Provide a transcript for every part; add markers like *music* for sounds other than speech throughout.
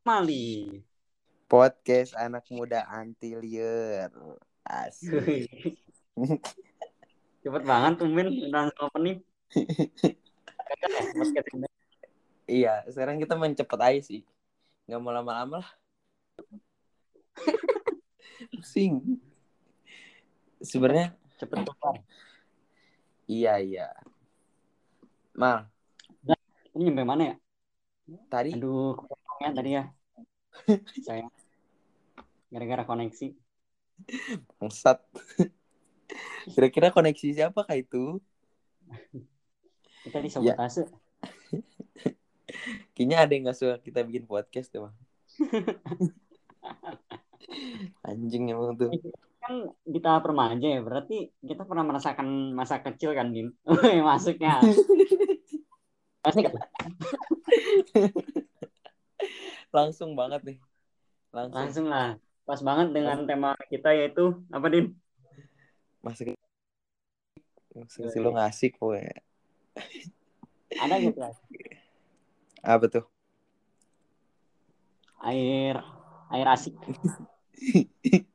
Mali. Podcast anak muda anti liar. Asik. Cepet banget tuh Min langsung opening. Ya iya, sekarang kita main cepet aja sih. Nggak mau lama-lama lah. Pusing. Sebenarnya Cepet keluar. iya iya. Mal, Ini nyampe mana ya? tadi Aduh, ya tadi ya. Saya gara-gara koneksi. bangsat. Kira-kira koneksi siapa kah itu? Kita disabotase. Kayaknya ada yang gak suka kita bikin podcast tuh, Bang. *laughs* Anjing emang tuh. Kan di tahap remaja ya, berarti kita pernah merasakan masa kecil kan, Din? *laughs* Masuknya. *laughs* Kan? Langsung banget nih. Langsung. Langsung lah. Pas banget dengan tema kita yaitu apa, Din? Masa kecil lu ngasih pokoknya. Ada gitu lah. Apa tuh? Air air asik. *laughs*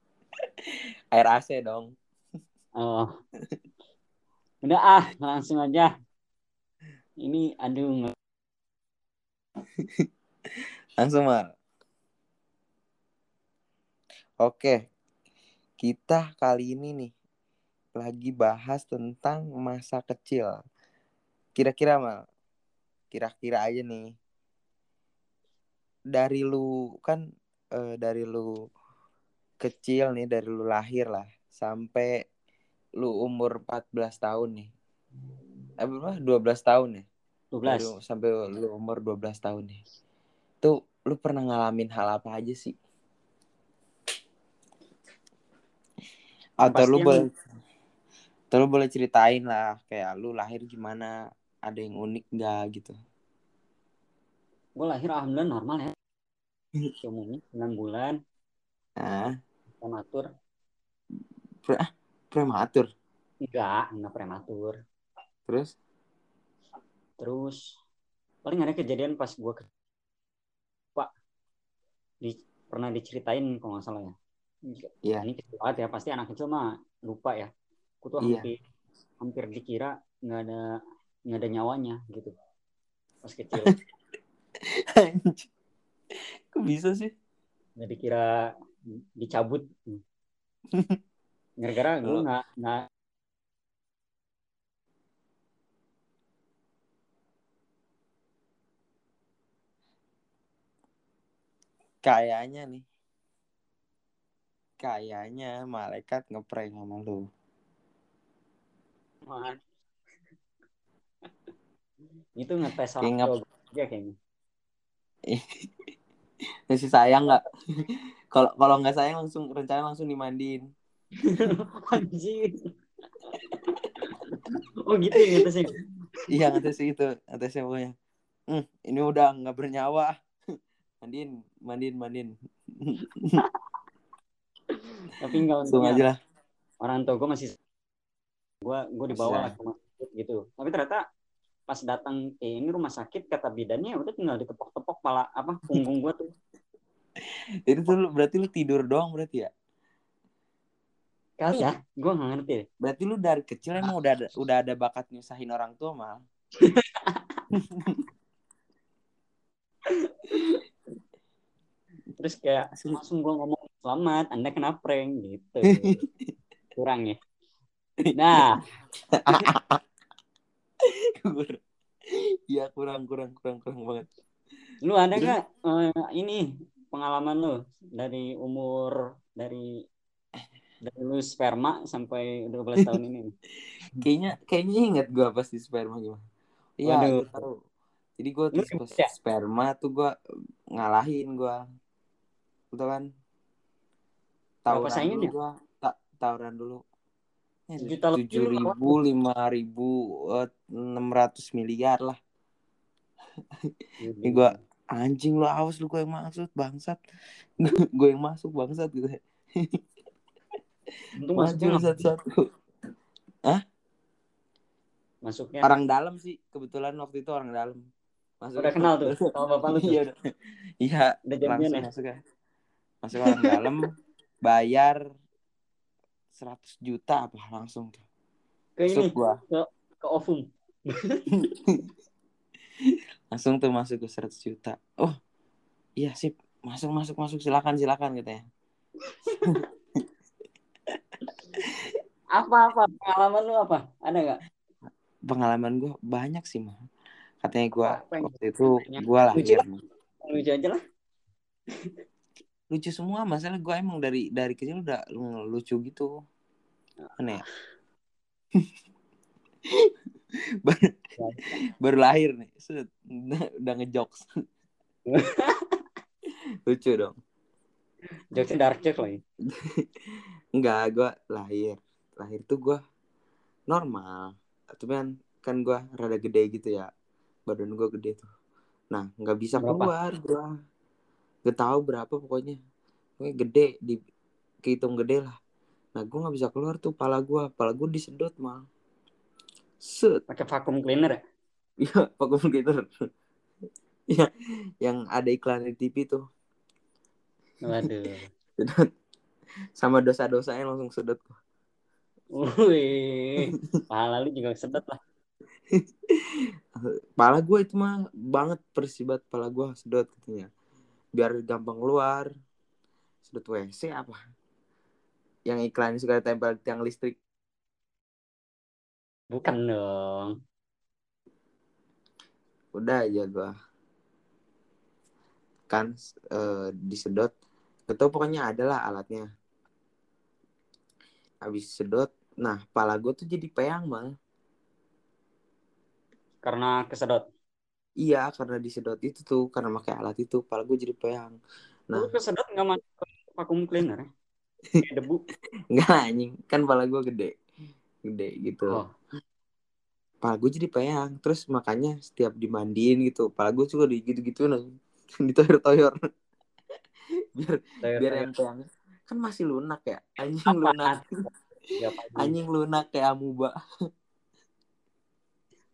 Air AC dong. Oh. Udah ah, langsung aja. Ini aduh *laughs* Langsung mal. Oke. Kita kali ini nih lagi bahas tentang masa kecil. Kira-kira mal. Kira-kira aja nih. Dari lu kan eh, dari lu kecil nih dari lu lahir lah sampai lu umur 14 tahun nih. Eh berapa? 12 tahun ya? 12. Dari lu- sampai lu umur 12 tahun nih. Tuh lu pernah ngalamin hal apa aja sih? Atau lu boleh atau lu boleh ceritain lah kayak lu lahir gimana? Ada yang unik gak gitu? Gue lahir alhamdulillah normal ya. Umumnya 9 bulan, Nah, prematur. prematur. Enggak, enggak prematur. Terus Terus paling ada kejadian pas gue ke di, pernah diceritain kalau nggak salah ya. Iya. Ini kecil banget ya, pasti anak kecil mah lupa ya. Aku tuh Iya. hampir hampir dikira nggak ada nggak ada nyawanya gitu pas kecil. *laughs* Kok bisa sih? nggak dikira dicabut. *laughs* Gara-gara gue nggak Kayaknya nih. Kayaknya malaikat ngeprank sama lu. Wah. itu ngetes tua gua aja kayaknya. *laughs* Masih sayang nggak? *laughs* Kalau kalau nggak sayang langsung rencana langsung dimandiin. *laughs* Anjing. oh gitu ya ngetesnya. Iya ngetes itu, ngetesnya pokoknya. Hmm, ini udah nggak bernyawa. Mandiin, mandiin, mandiin. *laughs* Tapi enggak Langsung aja lah. orang tua gue masih gue gue dibawa ke rumah sakit gitu tapi ternyata pas datang ke ini rumah sakit kata bidannya udah tinggal ditepok-tepok pala apa punggung gue tuh *laughs* Jadi tuh lu- berarti lu tidur doang berarti ya? kali ya gue nggak ngerti deh. Berarti lu dari kecil emang udah ada, udah ada bakat nyusahin orang tua mal. *laughs* terus kayak langsung gue ngomong selamat anda kena prank gitu *laughs* kurang ya nah Iya kurang kurang kurang kurang banget. lu ada nggak eh, ini pengalaman lu dari umur dari dari lu sperma sampai 12 tahun ini *laughs* Kayaknya kayaknya inget gua pas di sperma gimana. Iya, tahu. Jadi gua ribet pas ya? sperma tuh gua ngalahin gua. Betul kan? Berapa Tawuran saingan dulu ya? gua. Ta- tawuran dulu. Lebih tujuh ribu, lima ribu, eh, enam ratus miliar lah. Ini gua anjing lu awas lu gue yang masuk bangsat. *laughs* gue yang masuk bangsat gitu. Untung Maju masuknya nggak- satu-satu. *laughs* masuknya Orang dalam sih kebetulan waktu itu orang dalam. masuk Udah kenal tuh sama bapak lu *laughs* iya udah iya Udah langsung ya? masuk ya masuk orang dalam bayar 100 juta apa langsung tuh Ke masuk ini, gua ke Ovum. *laughs* langsung tuh masuk ke 100 juta oh iya sip masuk masuk masuk silakan silakan gitu ya *laughs* Apa-apa? Pengalaman lu apa? Ada nggak? pengalaman gue banyak sih mah katanya gue Apa yang waktu itu gue Lucu lahir lah. nih. Lucu aja lah. Lucu semua masalah gue emang dari dari kecil udah lucu gitu. Aneh ya? *laughs* Baru, baru lahir nih. Set, udah, ngejokes. *laughs* Lucu dong. Jokesnya dark joke lagi. *laughs* enggak gue lahir. Lahir tuh gue normal. Tapi kan kan gue rada gede gitu ya. Badan gue gede tuh. Nah nggak bisa Berapa? keluar gue gak tahu berapa pokoknya. Pokoknya gede di kehitung gede lah. Nah gue nggak bisa keluar tuh pala gue pala gue disedot mal. Set. Pakai vacuum cleaner ya? iya *laughs* pakai komputer Iya, yang ada iklan di TV tuh. Waduh. *laughs* sedot. Sama dosa-dosanya langsung sedot. Wih, *laughs* pahala lu juga sedot lah. pala gue itu mah banget persibat pala gue sedot katanya biar gampang keluar. Sedot WC apa? Yang iklan suka tempel tiang listrik. Bukan dong. udah aja gue kan eh, disedot. Gak pokoknya ada lah alatnya. Habis sedot nah pala gue tuh jadi peyang mal Karena kesedot. Iya karena disedot itu tuh karena pakai alat itu pala gue jadi peyang nah Lu kesedot nggak masuk ke vacuum cleaner ya? Kayak debu. *laughs* Enggak anjing, kan pala gue gede. Gede gitu. Oh. Pala gue jadi peyang. Terus makanya setiap dimandiin gitu, pala gue juga gitu-gitu nih. *laughs* Ditoyor-toyor. *laughs* biar Toyor, biar toyor. yang peyang kan masih lunak ya. Anjing Apa? lunak. Ya, Pak. Anjing lunak kayak amuba.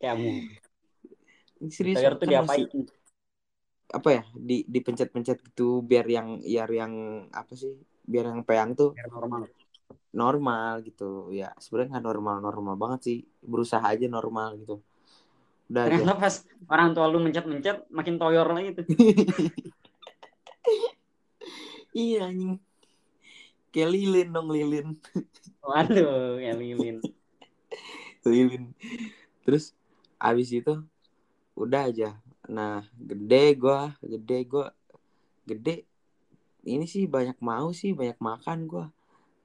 Kamu. Serius Toyor tuh kan masih diapain? apa ya? Di dipencet-pencet gitu biar yang biar yang apa sih? Biar yang peyang tuh Biar normal. normal gitu. Ya, sebenarnya nggak normal-normal banget sih. Berusaha aja normal gitu. Udah aja. Ternyata pas orang tua lu mencet-mencet makin toyor lagi tuh. *laughs* iya anjing kayak lilin dong lilin Waduh, ya lilin. *laughs* lilin terus abis itu udah aja. Nah gede gua gede gua gede. Ini sih banyak mau sih banyak makan gua.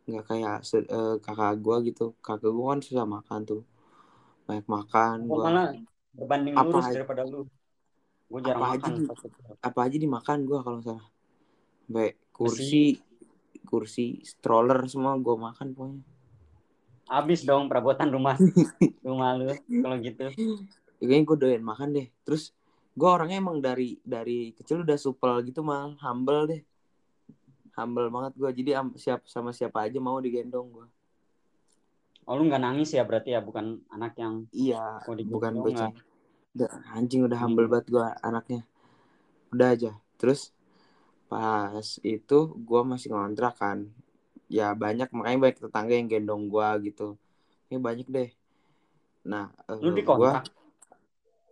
Nggak kayak eh, kakak gua gitu. Kakak gua kan susah makan tuh. Banyak makan Gua gua. malah berbanding Apa lurus aja- daripada lu. Gue jarang apa aja makan. kecil. apa aja dimakan gua kalau salah. Baik kursi. kursi stroller semua gua makan pokoknya. Habis dong perabotan rumah. *laughs* Rumah lu kalau gitu. Kayaknya gue doyan makan deh. Terus gue orangnya emang dari dari kecil udah supel gitu mal. Humble deh. Humble banget gue jadi siap sama siapa aja mau digendong gue Oh lu nggak nangis ya berarti ya? Bukan anak yang iya bukan nggak? bocah. Udah anjing udah humble Hmm. banget gue anaknya. Udah aja. Terus pas itu gue masih ngontrak kan. Ya banyak makanya banyak tetangga yang gendong gue gitu. Ya banyak deh. Nah Lu eh, di kontrak.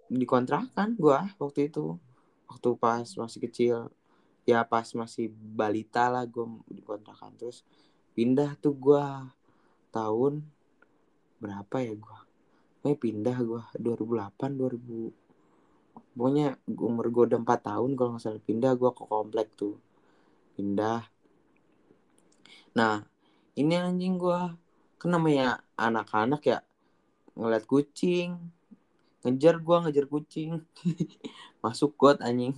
Dikontrakan gua waktu itu. Waktu pas masih kecil. Ya pas masih balita lah gua dikontrakan terus pindah tuh gua. Tahun berapa ya gua? Pokoknya pindah gua. 2008 2000 pokoknya umur gua udah 4 tahun kalau nggak salah. Pindah gua ke komplek tuh. Pindah. Nah ini anjing gua. Kan namanya anak-anak ya ngeliat kucing ngejar gua ngejar kucing. *laughs* Masuk got anjing.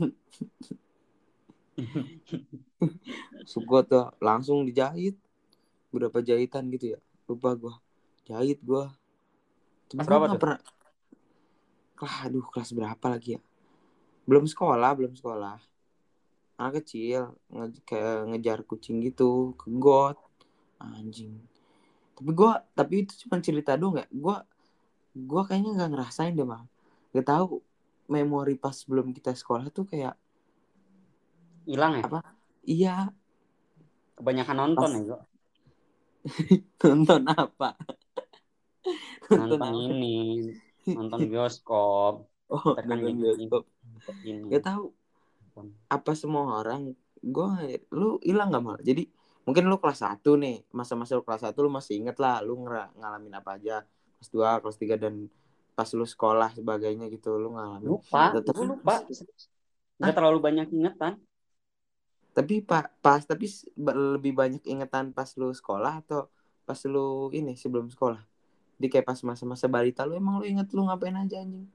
Masuk got tuh langsung dijahit. Berapa jahitan gitu ya? Lupa gua. Jahit gua. Gua berapa tuh? pernah kelas aduh kelas berapa lagi ya? Belum sekolah belum sekolah. Anak kecil nge kayak ngejar kucing gitu ke got. Anjing. Tapi gua tapi itu cuma cerita doang ya. Gua gua kayaknya nggak ngerasain deh mah gak tahu memori pas sebelum kita sekolah tuh kayak hilang ya? Apa? Iya, kebanyakan nonton Pas- ya kok *laughs* nonton apa? nonton apa? ini nonton *laughs* bioskop. Oh, kan nonton jadi- bioskop. ini. Gak tahu apa semua orang gue lu hilang gak mal? Jadi mungkin lu kelas 1 nih masa-masa lu kelas 1 lu masih inget lah lu ngalamin apa aja kelas 2 kelas 3 dan pas lu sekolah sebagainya gitu lu ngalamin. Lupa. Gue lupa. nggak terlalu banyak ingetan. Tapi pak pas tapi lebih banyak ingetan pas lu sekolah atau pas lu ini sebelum sekolah? Di kayak pas masa-masa balita lu emang lu inget lu ngapain aja anjing?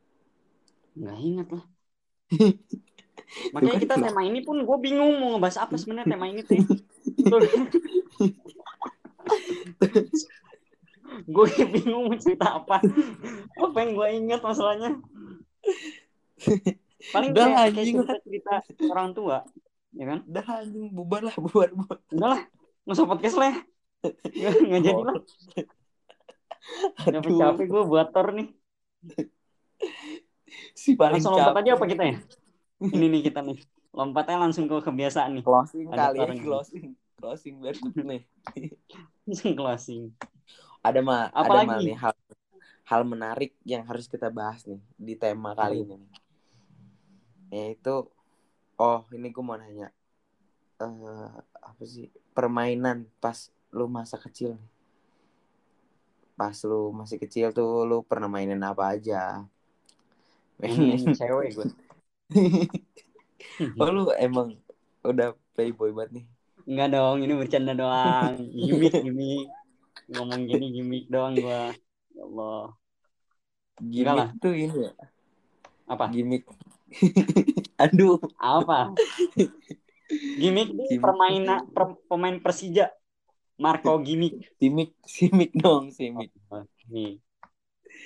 Nggak inget lah. *laughs* Makanya kan kita tema ini pun gue bingung mau ngebahas apa sebenarnya tema ini *laughs* *laughs* tuh gue bingung mau cerita apa. Apa yang gue ingat masalahnya. Paling Udah kayak, lah, kayak anjing. cerita cerita orang tua ya kan? Dah anjing. Bubar lah bubar bubar. Udah lah nggak podcast lah nggak nggak jadi lah. Capek capek gue buat tor nih. Si paling langsung lompat aja apa kita ya? Ini nih kita nih. Lompatnya langsung ke kebiasaan nih. Closing Ada kali ya closing. Closing biar nih. *laughs* Langsung closing ada mah ada mah nih? hal hal menarik yang harus kita bahas nih di tema kali ini yaitu oh ini gue mau nanya. Eh apa sih? Permainan pas lu masa kecil nih. Pas lu masih kecil tuh lu pernah mainin apa aja? Ini mainin *laughs* cewek gue oh lu emang udah playboy banget nih. Enggak dong, ini bercanda doang. Gimik, gimik. Ngomong gini gimik doang gua. Ya Allah. Enggak lah. gimmick tuh ini ya Apa? gimmick *laughs* aduh Apa? Ini Gimik. permainan per- pemain Persija. Marco Gimik. simik simik dong simik Nih.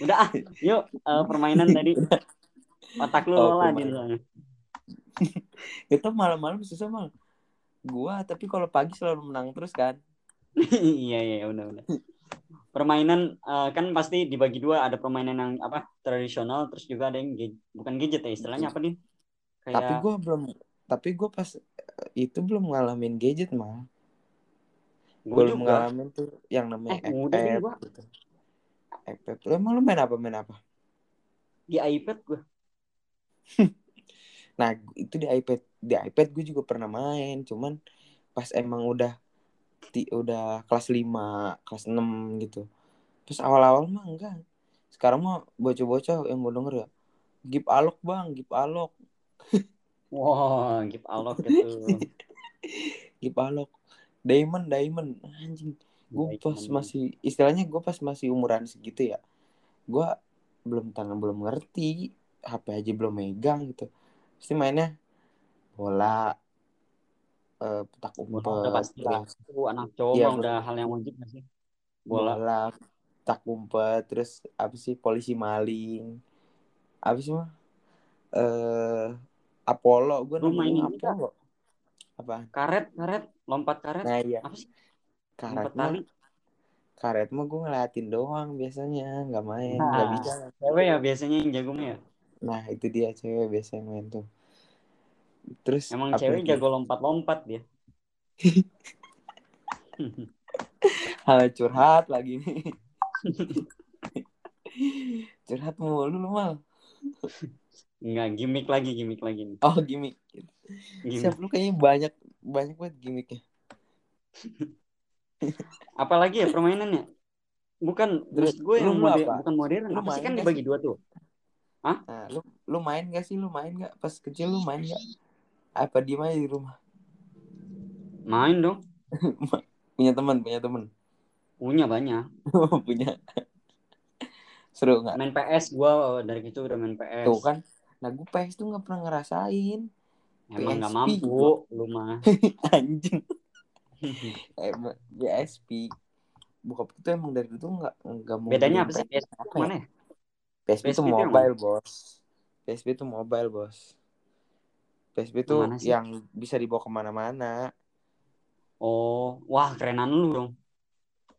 Udah ah, yuk eh, permainan tadi. Otak lu Oh, di sana. *laughs* itu malam-malam susah mal gua tapi kalau pagi selalu menang terus kan *laughs* iya iya udah udah. Permainan eh, kan pasti dibagi dua, ada permainan yang apa? tradisional terus juga ada yang gadget. bukan gadget ya istilahnya apa nih? Kayak tapi gua belum tapi gua pas eh, itu belum ngalamin gadget mal gua belum juga. ngalamin tuh yang namanya Eh, iPad gitu emang lu main apa main apa di iPad gua. *laughs* nah itu di iPad di iPad gue juga pernah main cuman pas emang udah ti, udah kelas 5 kelas 6 gitu. Terus awal-awal mah enggak. Sekarang mah bocah-bocah yang gue denger ya gip alok bang gip alok. *laughs* Wah, give alok gitu. *laughs* gip alok. Diamond diamond. Anjing. Gue pas masih istilahnya gue pas masih umuran segitu ya gue belum tangan belum ngerti. HP aja belum megang gitu. Pasti mainnya bola eh, petak umpet udah pasti lah. terus Itu anak cowok mah udah hal yang wajib gak sih? Bola. bola petak umpet terus apa sih polisi maling apa sih mah eh Apollo gue namanya? Apollo apa Karet, karet, lompat karet. nah iya Apa sih? karet Lompat tali. karet mah gue ngeliatin doang biasanya nggak main Nah. nggak bisa Cewek ya biasanya yang jago mah ya. nah itu dia cewek biasanya main tuh terus Emang cewek lagi? jago lompat-lompat dia. *laughs* hal curhat lagi nih curhat mulu lu mal Enggak, gimmick lagi, gimmick lagi nih. oh gimmick Gimmick. siap lu kayaknya banyak banyak banget gimmicknya *laughs* Apalagi ya permainannya? Bukan, Terus, gue yang modern, apa? bukan modern. Lu Apa sih kan dibagi sih? dua tuh? nah lu lu main gak sih lu main gak pas kecil lu main gak apa diem aja di rumah Main dong. *laughs* punya teman punya teman Punya banyak. *laughs* punya seru nggak Main PS gua dari kecil udah main PS. tuh kan nah gue PS tuh nggak pernah ngerasain Emang nggak mampu lu mah. *laughs* anjing emang PSP bokap tuh emang dari itu nggak nggak mau Bedanya apa sih? PS. PSP itu mana ya? PSP, PSP itu itu mobile bos PSP itu mobile bos PSP itu Yang bisa dibawa ke mana-mana Oh, wah kerenan lu dong.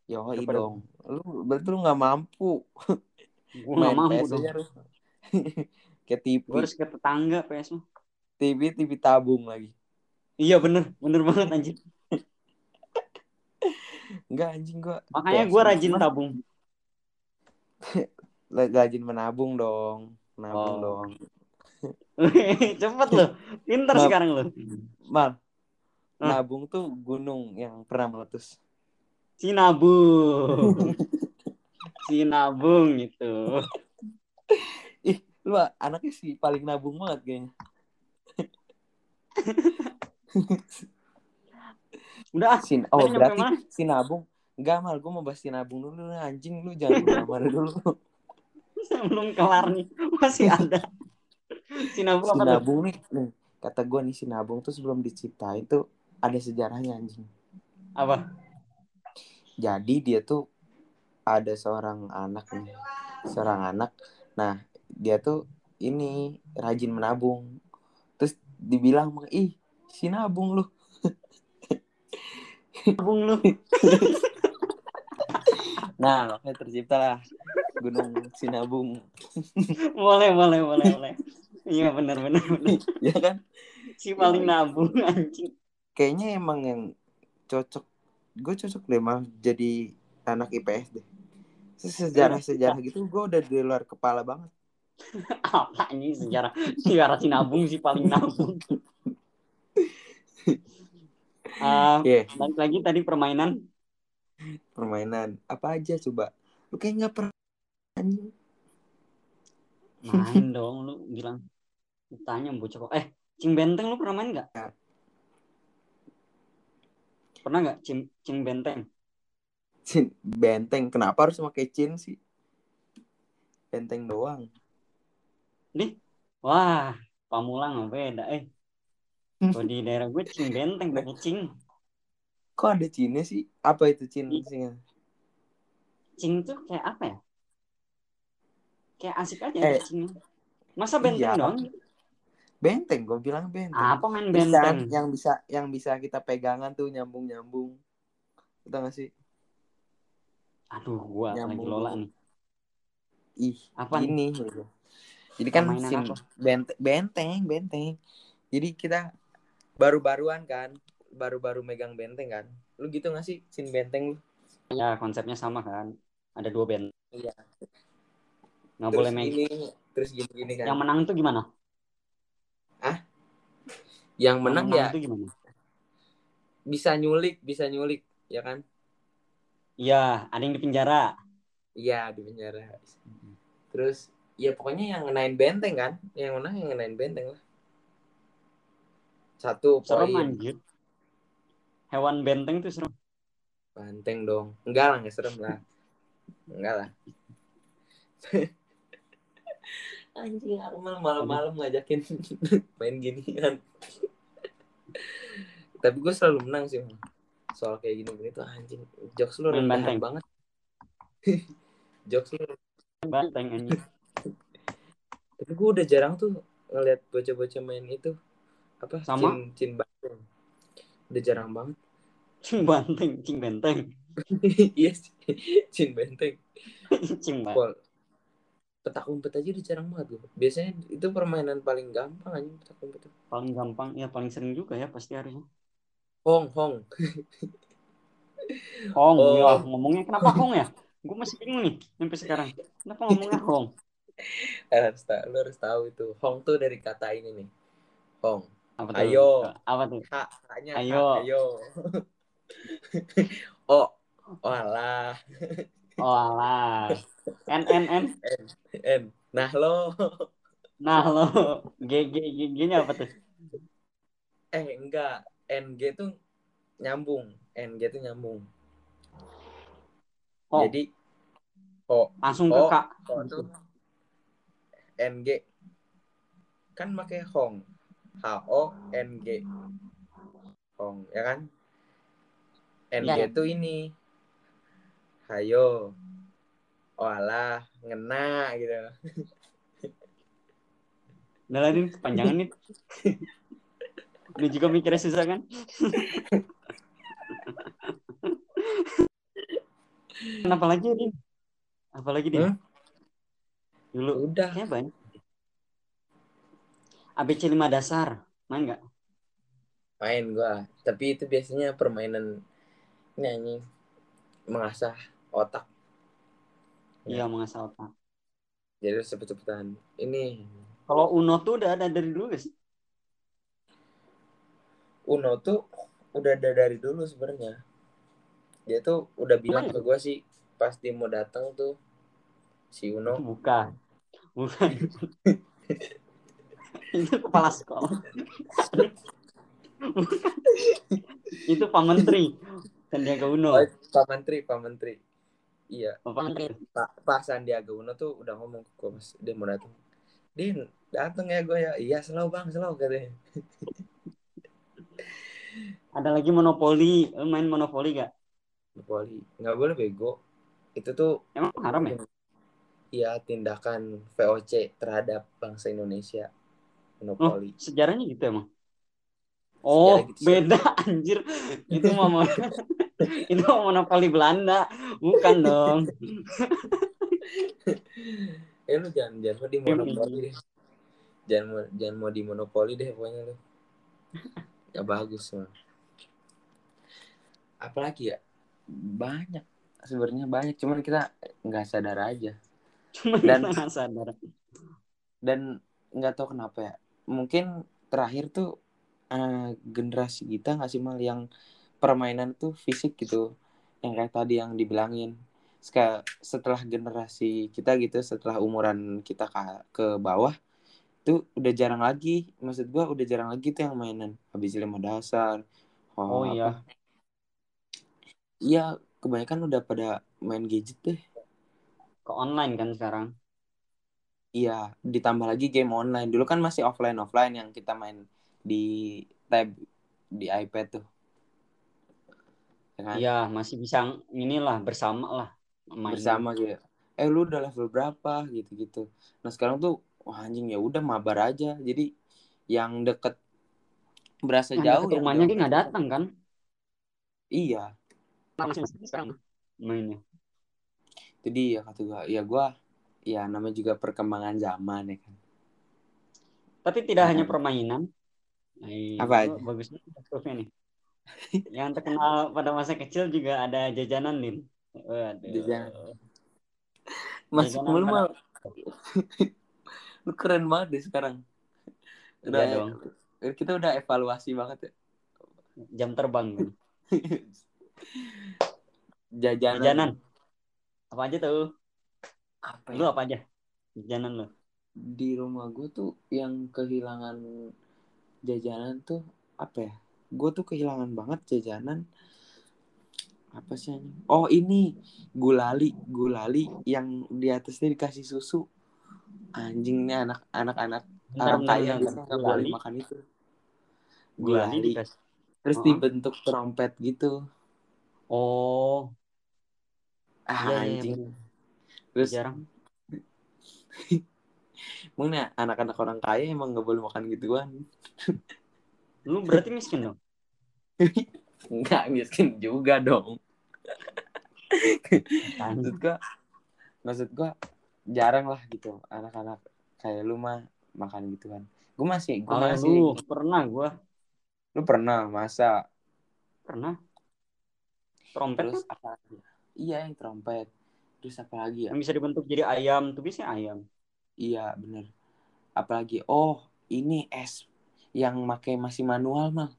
Yoi Daripada- dong lu berarti lu nggak mampu Gua nggak mampu PS dong. lu *laughs* kayak TV Gue harus ke tetangga PS mah. TV TV tabung lagi Iya bener, bener banget anjing. *laughs* enggak anjing gua Makanya PS gue rajin Cuman tabung. *laughs* rajin menabung dong menabung Oh. dong *laughs* Cepet lo, pinter Nah. sekarang lo. mal Hah? nabung tuh gunung yang pernah meletus Sinabung. *laughs* Sinabung gitu. *laughs* ih lu anaknya sih paling nabung banget kayaknya Udah ah, Sin oh berarti mana? sinabung enggak mal gue mau bahas sinabung dulu anjing lu jangan ke mana dulu belum kelar nih. Masih ada. *laughs* Sinabung apa sinabung nih nih. Kata gue nih sinabung tuh sebelum diciptain tuh ada sejarahnya anjing. Apa? jadi dia tuh ada seorang anak nih seorang anak. Nah dia tuh ini rajin menabung. Terus dibilang ih sinabung lu. *laughs* Sinabung lu. *laughs* nah makanya terciptalah gunung sinabung. Boleh, boleh, boleh, boleh. Iya benar benar benar. *laughs* ya kan? Si paling nabung anjing. kayaknya emang yang cocok gue cocok deh mal jadi anak IPS deh. Sejarah sejarah gitu gue udah di luar kepala banget. *laughs* Apa ini sejarah? Sejarah sinabung si paling nabung. *laughs* Ah, Iya. balik lagi tadi permainan. Permainan. Apa aja coba? Lu kayak nggak pernah main dong lu bilang tanya bocah kok eh cing benteng lu pernah main nggak? Pernah nggak cing cing benteng? Cin, benteng kenapa harus pakai cin sih? Benteng doang. Wah pamulang beda eh. Kalau di daerah gue cing benteng pakai cing. Kok ada cinnya sih? Apa itu cin Iya. sih cing tuh kayak apa ya? Kayak asik aja Eh, cingnya masa benteng iya. doang benteng gue bilang benteng. Apa main Terus benteng? kan yang bisa yang bisa kita pegangan tuh nyambung nyambung Tahu gak sih? Aduh gua lagi Nyambung. lola dulu. nih. Ih Apa ini gitu. jadi kan sim benteng benteng benteng. Jadi kita baru-baruan kan baru-baru megang benteng kan. Lu gitu gak sih sin benteng lu? Ya konsepnya sama kan. Ada dua benteng. Iya. nggak terus boleh gini terus gini gini kan. Yang menang tuh gimana yang menang ya gimana? Bisa nyulik bisa nyulik ya kan? Iya ada yang di penjara. Iya di penjara. Terus ya pokoknya yang ngenain benteng kan? Yang menang yang ngenain benteng lah. Satu serem poin anjir. Hewan benteng tuh serem. Benteng dong. Enggak lah nggak serem lah. Enggak lah *laughs* anjing aku malam malam-malam ngajakin *laughs* main ginian. Tapi gue selalu menang sih soal kayak gini gini tuh anjing. Jokes lu Main rendahan benteng. banget. *laughs* Jokes lu benteng anjir *laughs* tapi gue udah jarang tuh ngeliat bocah-bocah main itu. Apa Sama. cin cin banteng. Udah jarang banget. Cing benteng cing benteng. Iya sih cin benteng. Cing benteng Pol petak umpet aja udah jarang banget gue biasanya itu permainan paling gampang aja petak umpet paling gampang ya paling sering juga ya pasti harusnya. Hong hong. Hong Oh. ya ngomongnya kenapa Hong ya? Gue masih bingung nih sampai sekarang. Kenapa ngomongnya Hong? *laughs* Eh, harus tahu lu harus tahu itu. Hong tuh dari kata ini nih. Hong. Apa tuh? Ayo. apa tuh? Ha hanya Ayo. ayo. *laughs* Oh *laughs* oh alah alah n n? N. En nah lo. Nah lo. G g g G nya apa tuh? Eh enggak. Ng tuh nyambung. Ng tuh nyambung. Oh jadi oh langsung ke kak tuh ng kan pakai hong. H o n g. Hong ya kan? Ng Ya, ya. tuh ini hayo. Oh alah ngena gitu. Udah lah Din, kepanjangan nih lu juga mikirnya susah kan? Kenapa lagi Din? Apa lagi Hmm? dulu. Udah. Kayaknya banyak ABC 5 dasar. Main nggak? Main gua. Tapi itu biasanya permainan ini anjing. Mengasah otak. Iya, mengasah otak. Jadi harus cepet-cepetan. Ini Kalau Uno tuh udah ada dari dulu guys. Uno tuh udah ada dari dulu sebenarnya. Dia tuh udah bilang ke gua sih pas dia mau datang tuh si Uno Bukan. Bukan. *laughs* itu kepala sekolah. Itu Pak Menteri. Sandiaga Uno. Oh, Pak Menteri, Pak Menteri. Iya, Pak. Pak, Pak Sandiaga Uno tuh udah ngomong ke gue pas dia mau datang. Din, datang ya gue ya. Iya, selalu bang, selalu katanya. Ada lagi monopoli. Main monopoli gak? Monopoli. Nggak boleh bego. Itu tuh Emang haram ya? ya tindakan VOC terhadap bangsa Indonesia. Monopoli. Sejarahnya gitu emang. Oh, Sejarah gitu beda *laughs* anjir. Itu mah mon- *laughs* *laughs* itu monopoli Belanda, bukan dong. *laughs* Eh lu jangan jangan mau di monopoli deh. Jangan mau jangan mau di monopoli deh pokoknya lu. Ya bagus mah. Apalagi ya? Banyak. Sebenarnya banyak, cuman kita nggak sadar aja. Cuma Dan- kita nggak sadar. dan nggak tahu kenapa ya mungkin terakhir tuh eh, generasi kita nggak sih mal yang permainan tuh fisik gitu yang kayak tadi yang dibilangin setelah generasi kita gitu setelah umuran kita ke, ke bawah tuh udah jarang lagi maksud gua udah jarang lagi tuh yang mainan habis lima dasar Oh apa. iya. iya kebanyakan udah pada main gadget deh Ke online kan sekarang. Iya, ditambah lagi game online. Dulu kan masih offline offline yang kita main di tab di iPad tuh. Ya kan? Iya, masih bisa inilah bersama lah. main. Bersama gitu. Eh lu udah level berapa gitu-gitu. Nah, sekarang tuh wah anjing ya udah mabar aja. Jadi yang deket berasa Yang jauh deket rumahnya dia nggak datang kan? Iya, Masih sekarang mainnya. itu dia kata gua. Ya gua ya namanya juga perkembangan zaman ya kan. Tapi tidak Nah. hanya permainan. Nah, Apa itu aja? Bagusnya nih. Yang terkenal pada masa kecil juga ada jajanan, Din. Waduh. Jajanan. Masuk Jajanan mulu pada- lu keren banget deh sekarang. Udah Iya dong. kita udah evaluasi banget ya. Jam terbang. Din. *laughs* Jajanan. Jajanan. Apa aja tuh? Apa Lu ya? apa aja? Jajanan lu. Di rumah gue tuh yang kehilangan jajanan tuh apa ya? Gue tuh kehilangan banget jajanan. Apa sih? Oh ini gulali, gulali yang di atasnya dikasih susu. Anjing nih anak anak anak orang kaya nggak boleh makan itu. gulali Gulali. dikasih. Terus Oh. dibentuk trompet gitu. Oh, Ah iya, anjing. bener. Terus jarang. *laughs* Emang nih anak-anak orang kaya emang nggak boleh makan gituan. Lu berarti miskin dong. Enggak miskin juga dong. Kan? maksud gua maksud gua jarang lah gitu anak-anak kayak lu mah makan gituan. Gua masih gua Oh, masih lu pernah gua lu pernah masa pernah trompet terus kan apa lagi? Iya yang trompet. Terus apa lagi ya? yang bisa dibentuk jadi ayam tuh bisa ayam. Iya bener. Apalagi oh ini es yang pakai masih manual mah.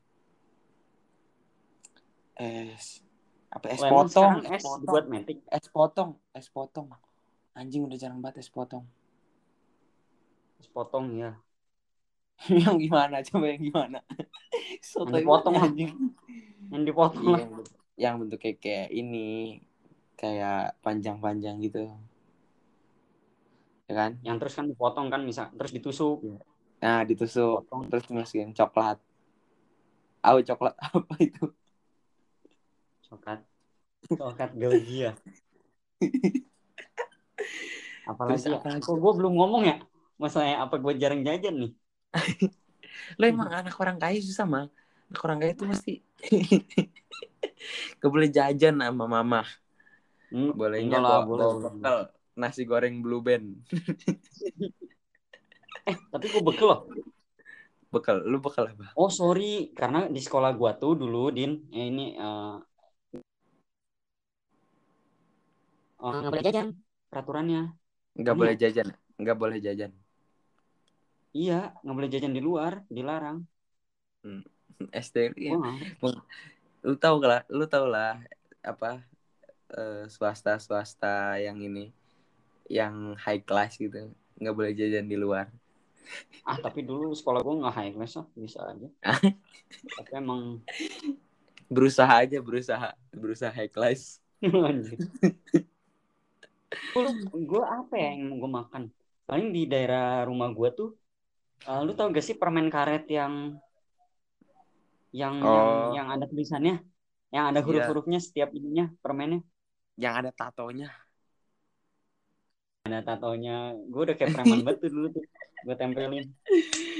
Es apa es potong, es es potong, dibuat metik. es potong, es potong. Anjing udah jarang banget es potong. Es potong ya. *laughs* yang gimana coba yang gimana *laughs* Sotoy Yang dipotong anjing Yang dipotong Iya, lah. yang, bentuk- yang bentuknya kayak ini kayak panjang-panjang gitu ya kan Yang terus kan dipotong kan bisa terus ditusuk. nah ditusuk Potong. terus dimasukin coklat oh coklat *laughs* apa itu Coklat. Coklat Belgia. *laughs* Apalagi Terus ya? apa? Kok gue belum ngomong ya? Masalahnya apa gue jarang jajan nih? lo emang anak orang kaya susah mah anak orang kaya itu mesti *laughs* Gak boleh jajan sama mama Hmm, bolehnya bawa, boleh, bekal nasi goreng blue band *laughs* Eh, tapi gue bekel loh. bekal lu bekal apa Oh sorry, karena di sekolah gua tuh dulu Din, eh, ini eh oh, nggak boleh jajan. Peraturannya. nggak Ini boleh jajan. Nggak boleh jajan. Iya, nggak boleh jajan di luar, dilarang. SD Gua ya. lu tahu lah lu tahu lah apa swasta swasta yang ini yang high class gitu nggak boleh jajan di luar. Ah tapi dulu sekolah gua nggak high class lah, bisa aja. *laughs* tapi emang berusaha aja berusaha berusaha high class *laughs* *laughs* Gua apa ya yang gue makan? Paling di daerah rumah gua tuh, eh, lu tau gak sih permen karet yang yang yang Oh. yang ada tulisannya, yang ada Iya. huruf-hurufnya setiap ininya permennya. yang ada tatonya ada tatonya gue udah kayak preman tuh dulu tuh gue tempelin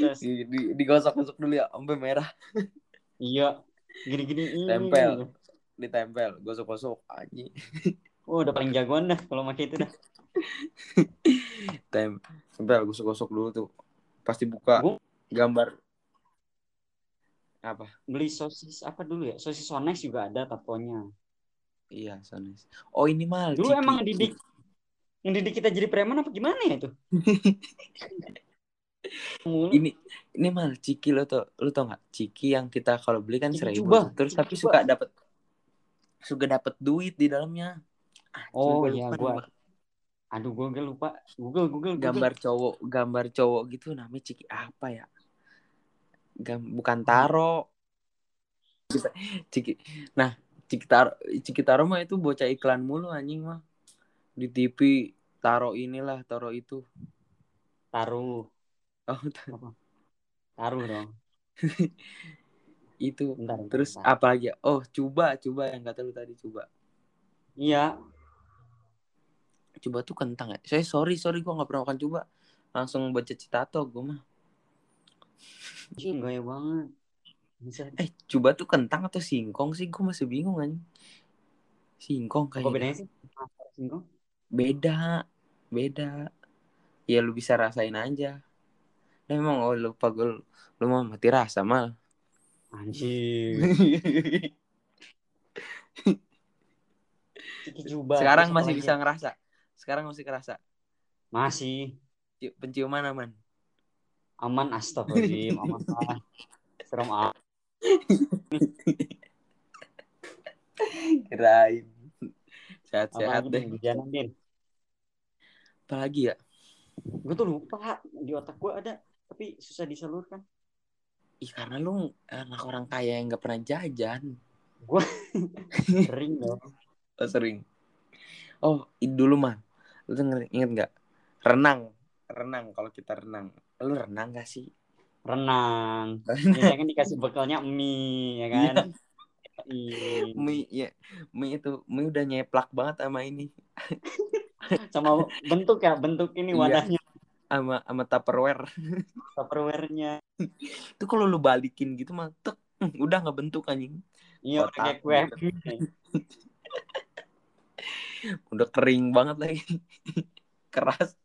terus di, di, digosok-gosok dulu ya sampai merah iya gini-gini ini Tempel. ditempel gosok-gosok aja *laughs* oh udah paling jagoan dah kalau pakai itu dah. *laughs* Tem tempel gosok-gosok dulu tuh. Pasti buka Gua- gambar. Apa? Beli sosis apa dulu ya? Sosis sonex juga ada tatonya. Iya sonis oh ini mah dulu Ciki. emang didik yang didik kita jadi preman apa gimana ya itu? *laughs* Ini ini mal ciki. Lo tau lo tau nggak? Ciki yang kita kalau beli kan seribu terus tapi suka dapat suka dapat duit di dalamnya Ah, oh gua iya gue aduh gue lupa. Google google Google. gambar cowok gambar cowok gitu namanya ciki apa ya? Gam, bukan taro. Ciki nah ciki taro ciki taro mah itu bocah iklan mulu anjing mah. Di TV taro inilah taro itu. Taruh oh taruh dong. *laughs* Itu. Bentar, bentar, terus bentar. apa lagi? Ya? oh coba coba yang kata lu tadi coba iya coba tuh kentang ya. Saya sorry sorry gua nggak pernah makan coba. Langsung baca citato gue mah. Ih, gaya banget. Bisa. Eh coba tuh kentang atau singkong sih? Gue masih bingung kan singkong kayaknya. bedanya sih? Singkong? Beda beda. Ya lu bisa rasain aja. Nah, memang oh lupa gue lu mau mati rasa mal. Anjir *laughs* sekarang masih bisa ya? ngerasa sekarang masih kerasa? Masih. Ci- penciuman aman? Aman astagfirullahaladzim. *laughs* Aman serem ah kirain. Sehat-sehat deh. din apalagi ya? Gue tuh lupa di otak gue ada tapi susah disalurkan. Ih, karena lu anak orang kaya yang nggak pernah jajan. *laughs* Sering dong oh, sering. Oh dulu man lu denger inget nggak? Renang. Renang kalau kita renang. Lu renang gak sih? Renang. *laughs* Biasanya kan dikasih bekalnya mie ya kan? Iya. mie ya mie itu mie udah nyeplak banget sama ini. *laughs* Sama bentuk ya bentuk ini Iya. wadahnya. Sama sama tupperware. *laughs* Tupperware-nya. Itu kalau lu balikin gitu mah tek udah nggak bentuk anjing. Iya kayak kue gitu. Udah kering banget lagi. *laughs* Keras.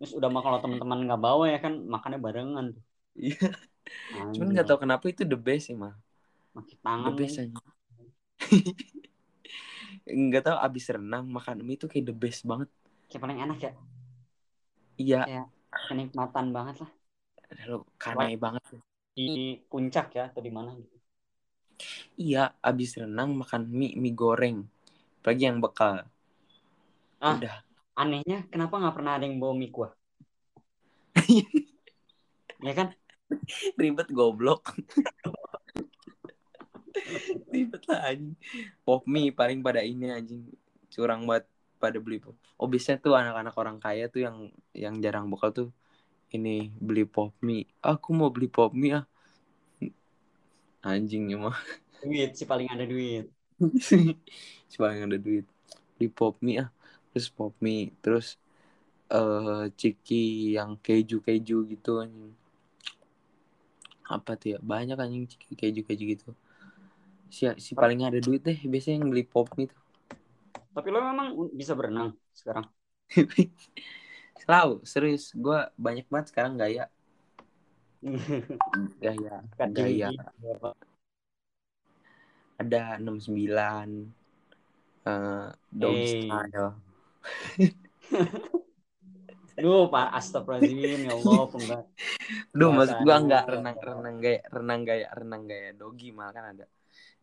Terus udah mah kalau teman-teman nggak bawa ya kan makannya barengan tuh. Iya. Cuman nggak tahu kenapa itu the best sih mah pakai the tangan best nih. aja. *laughs* Nggak tahu abis renang makan mie itu kayak the best banget. Kayak paling enak ya? Iya. Kenikmatan banget lah. Lo kanai banget di puncak ya atau di mana gitu? Iya abis renang makan mie mie goreng apalagi yang bekal. Ah. udah. anehnya kenapa nggak pernah ada yang bawa mie kuah *laughs* ya kan? Ribet goblok. *laughs* Ribet lah anjing. Pop mie paling pada ini anjing. Curang banget pada beli pop. Oh biasanya tuh anak-anak orang kaya tuh yang yang jarang bekal tuh ini beli pop mie aku mau beli pop mie ah. Anjing mah duit sih paling ada duit *laughs* Cuma yang ada duit. Beli pop mie ah. Terus pop mie terus eh ciki yang keju keju gitu anjing. Apa tuh ya? Banyak anjing ciki keju keju gitu. Si si paling ada duit deh biasanya yang beli pop mie tuh. Tapi lo memang bisa berenang sekarang? *laughs* Selalu serius. Gue banyak banget sekarang gaya. *laughs* Gaya Kan gaya. Apa? Ada 69 eh doggy Eh. style *laughs* Duh, Pak, astagfirullahaladzim, ya Allah, pembak. Duh, maksud gua Bahasanya. enggak renang renang gaya renang gaya renang gaya doggy malah kan ada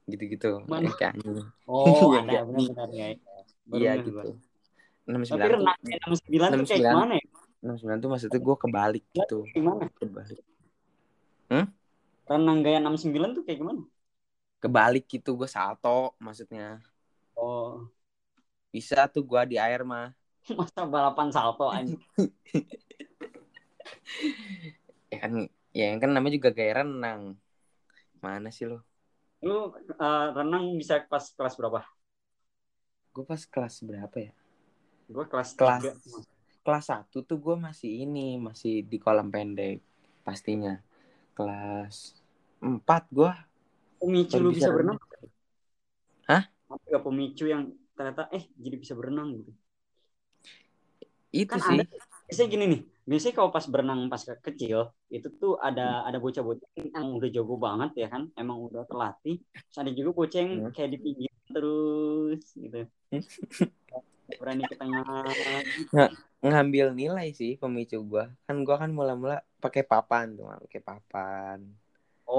gitu-gitu Mana? yang kayak anjing. Oh, *laughs* ada benar-benar ya. Iya gitu. gua. 69 Tapi renang 69 tuh kayak 69. gimana ya? 69 tuh maksudnya gua kebalik gitu. Gimana? Kebalik. Renang gaya 69 tuh kayak gimana? Kebalik gitu gua salto maksudnya. Oh, Bisa tuh gua di air mah. *laughs* masa balapan salto anjing. *laughs* Ya kan ya yang kan namanya juga gaya renang. Mana sih lo? Lu eh, renang bisa pas kelas berapa? Gue pas kelas berapa ya? Gue kelas Kelas 3. kelas 1 tuh gue masih ini, masih di kolam pendek pastinya. Kelas 4 gue Pemicu lu bisa bisa berenang? Hah? Apa gak pemicu yang ternyata eh jadi bisa berenang gitu? itu Kan sih. ada biasanya gini nih biasanya kalau pas berenang pas ke- kecil itu tuh ada ada bocah-bocah yang udah jago banget ya kan emang udah terlatih terus ada juga bocah yang Hmm. kayak di pinggir terus gitu berani ke tengah. Ngambil nilai sih pemicu gue. Kan gue kan mula-mula pakai papan tuh, pakai papan.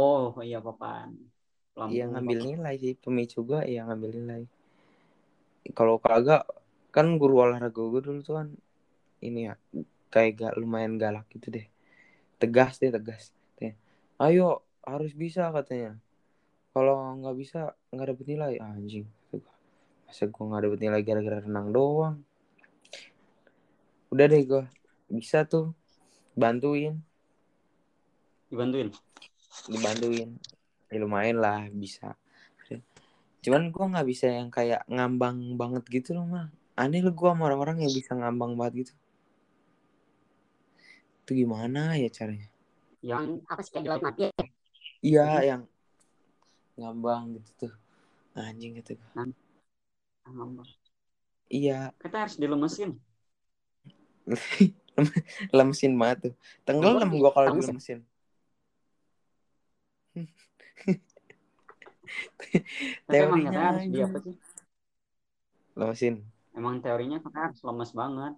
oh iya papan Pelampung, Iya ngambil papan. nilai sih pemicu gue ya ngambil nilai. Kalau kagak kan guru olahraga gue dulu tuh kan ini ya kayak gak lumayan galak gitu deh. Tegas deh tegas. Deh. Ayo harus bisa katanya. Kalau nggak bisa nggak dapet nilai anjing. Kata gua. Masa gue nggak dapet nilai gara-gara renang doang. Udah deh gue bisa tuh bantuin dibantuin dibantuin ya lumayan lah bisa. Cuman gue nggak bisa yang kayak ngambang banget gitu loh mah aneh lo gue sama orang-orang yang bisa ngambang banget gitu. Itu gimana ya caranya? Yang apa sih kayak mati? Ya? iya yang ngambang gitu tuh. Anjing gitu. Iya. Kita harus dilemesin. *laughs* Lemesin banget tuh. Tenggelam gue kalau Lemes. dilemesin tapi emang Teorinya katanya harus di apa sih? Lemesin emang teorinya katanya harus lemes banget.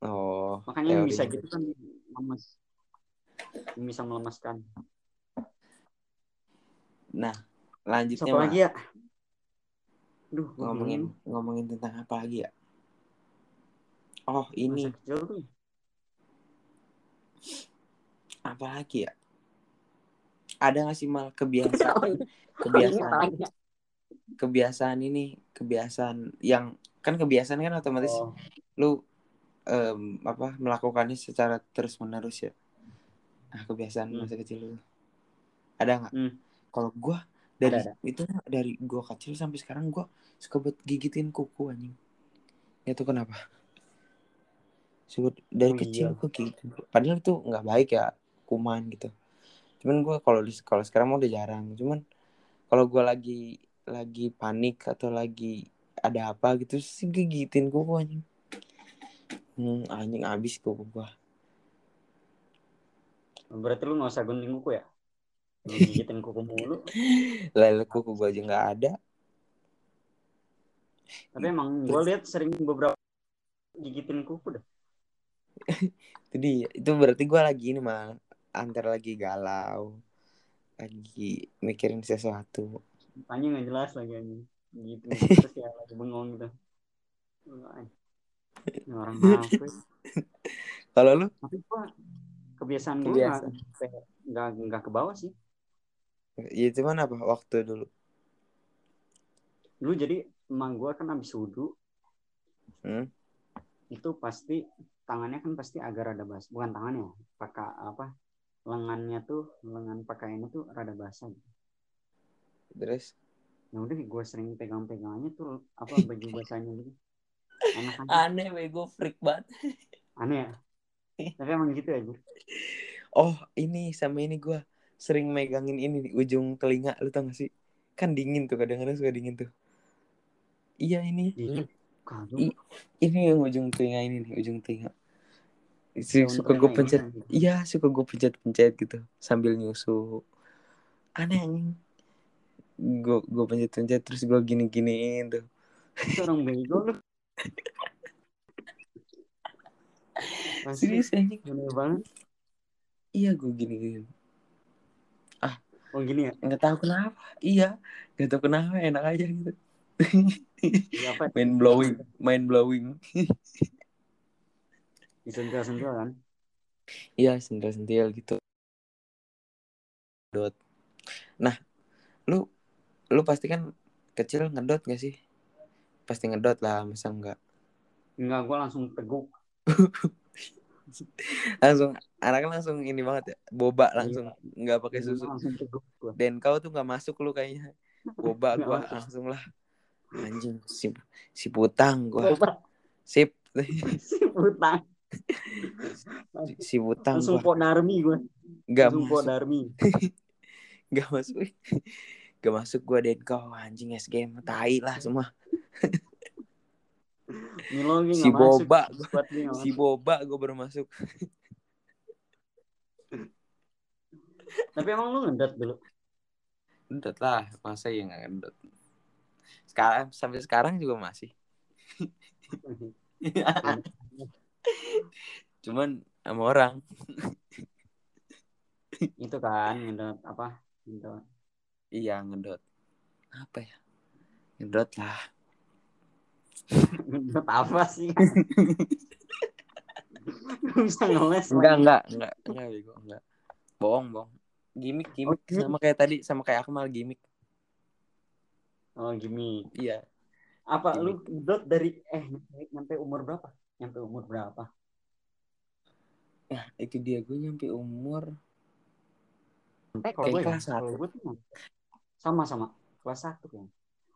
Oh makanya yang bisa gitu kan lemes. Yang bisa melemeskan. Nah lanjutnya apa lagi ya? Duh, ngomongin bingung. ngomongin tentang apa lagi ya? Oh ini. Masa kecil tuh. Apa lagi ya ada nggak sih mal kebiasaan? *laughs* Kebiasaan. Apalagi ya? kebiasaan ini kebiasaan yang kan kebiasaan kan otomatis oh, lu em, apa melakukannya secara terus menerus ya. Nah kebiasaan Hmm. masa kecil lu. Ada nggak? Hmm. kalau gua dari Ada, itu dari gua kecil sampai sekarang gua suka buat gigitin kuku anjing. Itu kenapa? Suka dari Oh, kecil iya. gua gigitin padahal itu nggak baik ya kuman gitu cuman gua kalau di sekolah sekarang udah jarang. Cuman kalau gua lagi lagi panik atau lagi ada apa gitu sih gigitin kuku anjing. Hmm, anjing abis kuku gua berarti lu nggak usah gunting kuku ya? Lu gigitin kuku mulu. *laughs* Lele kuku gua aja nggak ada. Tapi emang gue lihat sering beberapa gigitin kuku dah. *laughs* Itu dia. Itu berarti gua lagi ini mah antara lagi galau lagi mikirin sesuatu. Tanya nggak jelas lagi anjing. Gitu. *laughs* Terus ya lagi bengong gitu. Orang *laughs* apa kalau lu? Tapi gua kebiasaan Kebiasaan. nggak nggak nggak ke bawah sih. Ya cuman apa? Waktu dulu. Dulu jadi emang gue kan habis wudhu. Hmm? itu pasti tangannya kan pasti agak rada basah bukan tangannya pakai apa lengannya tuh lengan pakaiannya tuh rada basah gitu. terus? Ya udah gue sering pegang-pegangannya tuh apa *laughs* baju basahnya gitu. Enak aja aneh bego freak banget. Aneh ya? Tapi emang gitu ya Jur. oh ini sama ini gua sering megangin ini di ujung telinga lu tau gak sih? Kan dingin tuh kadang-kadang suka dingin tuh. Iya ini. I- ini yang ujung telinga ini nih ujung telinga suka gue pencet gimana? iya suka gue pencet pencet gitu sambil nyusu. Aneh anjing. Gue gue pencet pencet terus gue gini giniin tuh. Itu orang bego lu. *laughs* Serius anjing. aneh banget. iya gue gini gini Oh gini ya? nggak tahu kenapa. Iya nggak tahu kenapa enak aja gitu. Iya, *laughs* main blowing main blowing *laughs* Disentil-sentil kan? iya sentil sentil gitu. Dot nah lu lu pasti kan kecil ngedot gak sih? Pasti ngedot lah masa enggak Enggak, gua langsung teguk. *laughs* langsung anaknya langsung ini banget ya boba Iya. langsung nggak pakai susu. dan kau tuh nggak masuk lu kayaknya. Boba gua langsung lah. Anjing si si putang gua. Sip. *laughs* Si putang. Si putang Langsung gua. Po darmi gua. nggak Langsung po *laughs* masuk. Nggak masuk. Masuk gua dan kau anjing SGM tai lah semua. *laughs* Si masuk. boba. Dia nggak si masuk. boba gua baru masuk. *laughs* Tapi emang lu ngedot dulu. ngedot lah. Masa ya nggak ngedot sekarang sampai sekarang juga masih cuman sama orang Itu kan ngedot apa? Ngedot. iya ngedot apa ya ngedot lah Ngedot apa sih? Bisa ngeles enggak enggak enggak enggak bego enggak bohong bohong gimmick gimmick Oke. sama kayak tadi sama kayak Akmal gimmick Oh gini. iya Apa lu ngedot dari eh nyampe umur berapa? Nyampe umur berapa? nah itu dia gue nyampe umur kalau gue ya, kelas satu. gue tuh sama sama kelas satu kan.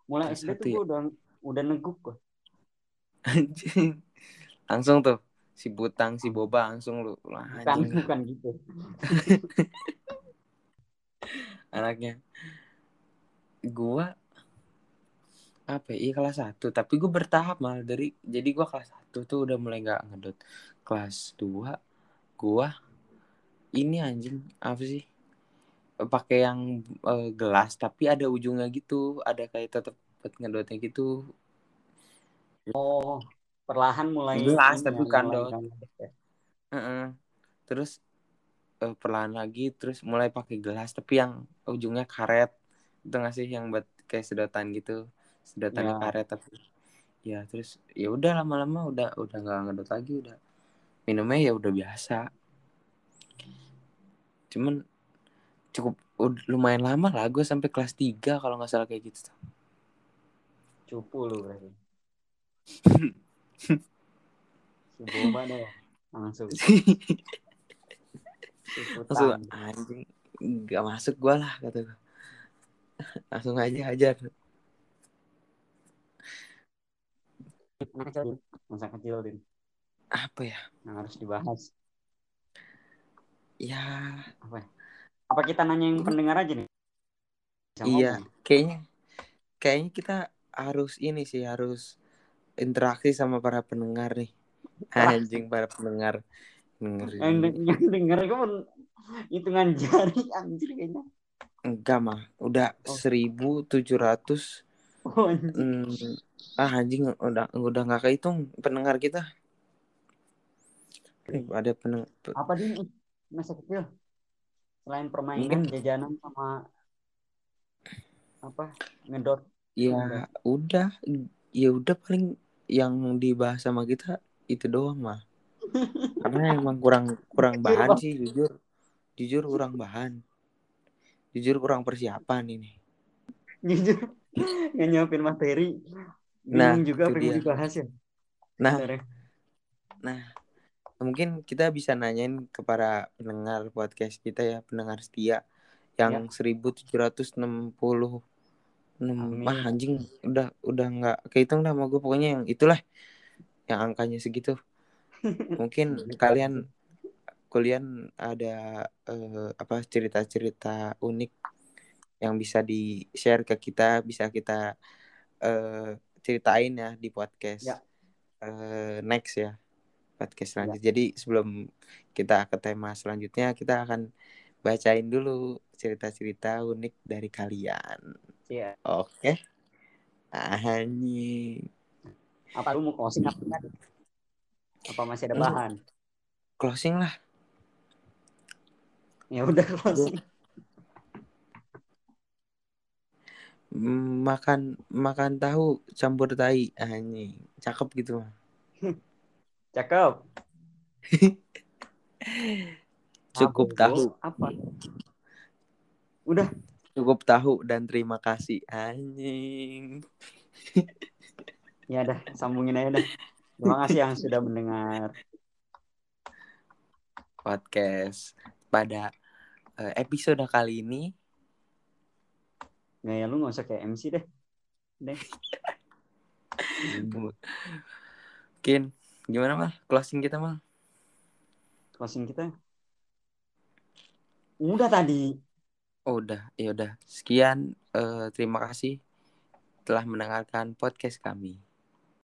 Mulai Kelas SD satu tuh ya? gue udah udah neguk gue. anjing langsung tuh si butang si boba langsung lu Lah, Bukan bukan gitu. *laughs* anaknya gua apa ya iya kelas satu. Tapi gue bertahap malah dari jadi gua kelas satu tuh udah mulai nggak ngedot. Kelas 2 gua ini anjing apa sih? Pakai yang eh, gelas tapi ada ujungnya gitu. Ada kayak buat ngedotnya gitu. Oh, perlahan mulai Gelas, tapi ya, bukan dot. kan. Heeh. terus eh, perlahan lagi terus mulai pakai gelas tapi yang ujungnya karet. Itu nggak sih yang buat kayak sedotan gitu sedotannya Ya. karet tapi ya terus ya udah lama-lama udah udah nggak ngedot lagi udah minumnya ya udah biasa. Cuman cukup lumayan lama lah gue sampai kelas 3 kalau nggak salah kayak gitu Cupu lu berarti. Si boba deh langsung. Langsung anjing. Nggak masuk gue lah kata gue langsung aja ajar Anak kecil, Din. masa kecil din apa ya yang harus dibahas. ya Apa kita nanya yang pendengar aja nih? Bisa Iya, ngomong. kayaknya kayaknya kita harus ini sih harus interaksi sama para pendengar nih. *laughs* Anjing para pendengar dengerin. de- yang denger itu pun hitungan jari anjir kayaknya. Enggak mah, udah Oh. 1700 Oh, hmm, ah anjing udah udah nggak kehitung pendengar kita. Eh, Ada peneng Apa din masa kecil? Selain permainan, Mungkin- jajanan sama apa ngedot ya udah ya udah paling yang dibahas sama kita itu doang mah. Karena emang kurang kurang bahan sih jujur. Jujur kurang bahan. Jujur kurang persiapan ini. jujur *laughs* nggak nyiapin materi Nah, juga apa yang dia. dibahas ya Nah, ya? Nah, mungkin kita bisa nanyain ke para pendengar podcast kita ya, pendengar setia yang 1760 Amin. ah anjing udah udah nggak kehitung dah sama gue pokoknya yang itulah yang angkanya segitu *laughs* mungkin kalian kalian ada eh, apa cerita-cerita unik yang bisa di share ke kita bisa kita eh, ceritain ya di podcast Ya. eh, next ya podcast selanjutnya. Jadi sebelum kita ke tema selanjutnya, kita akan bacain dulu cerita-cerita unik dari kalian. Iya. Oke. Anjing. Apa lu mau closing apa kan? Apa masih ada bahan? Closing lah. Ya udah closing. Makan makan tahu campur tai anjing. Cakep gitu mah. *laughs* Cakep. *laughs* Cukup Apa, tahu. Apa? Udah. Cukup tahu dan terima kasih anjing. Ya dah, sambungin aja dah. Terima kasih yang sudah mendengar. podcast pada eh, episode kali ini Nggak ya lu nggak usah kayak MC deh. Deh. mungkin gimana mal closing kita mal Closing kita. Udah tadi. oh, udah ya udah sekian eh, terima kasih telah mendengarkan podcast kami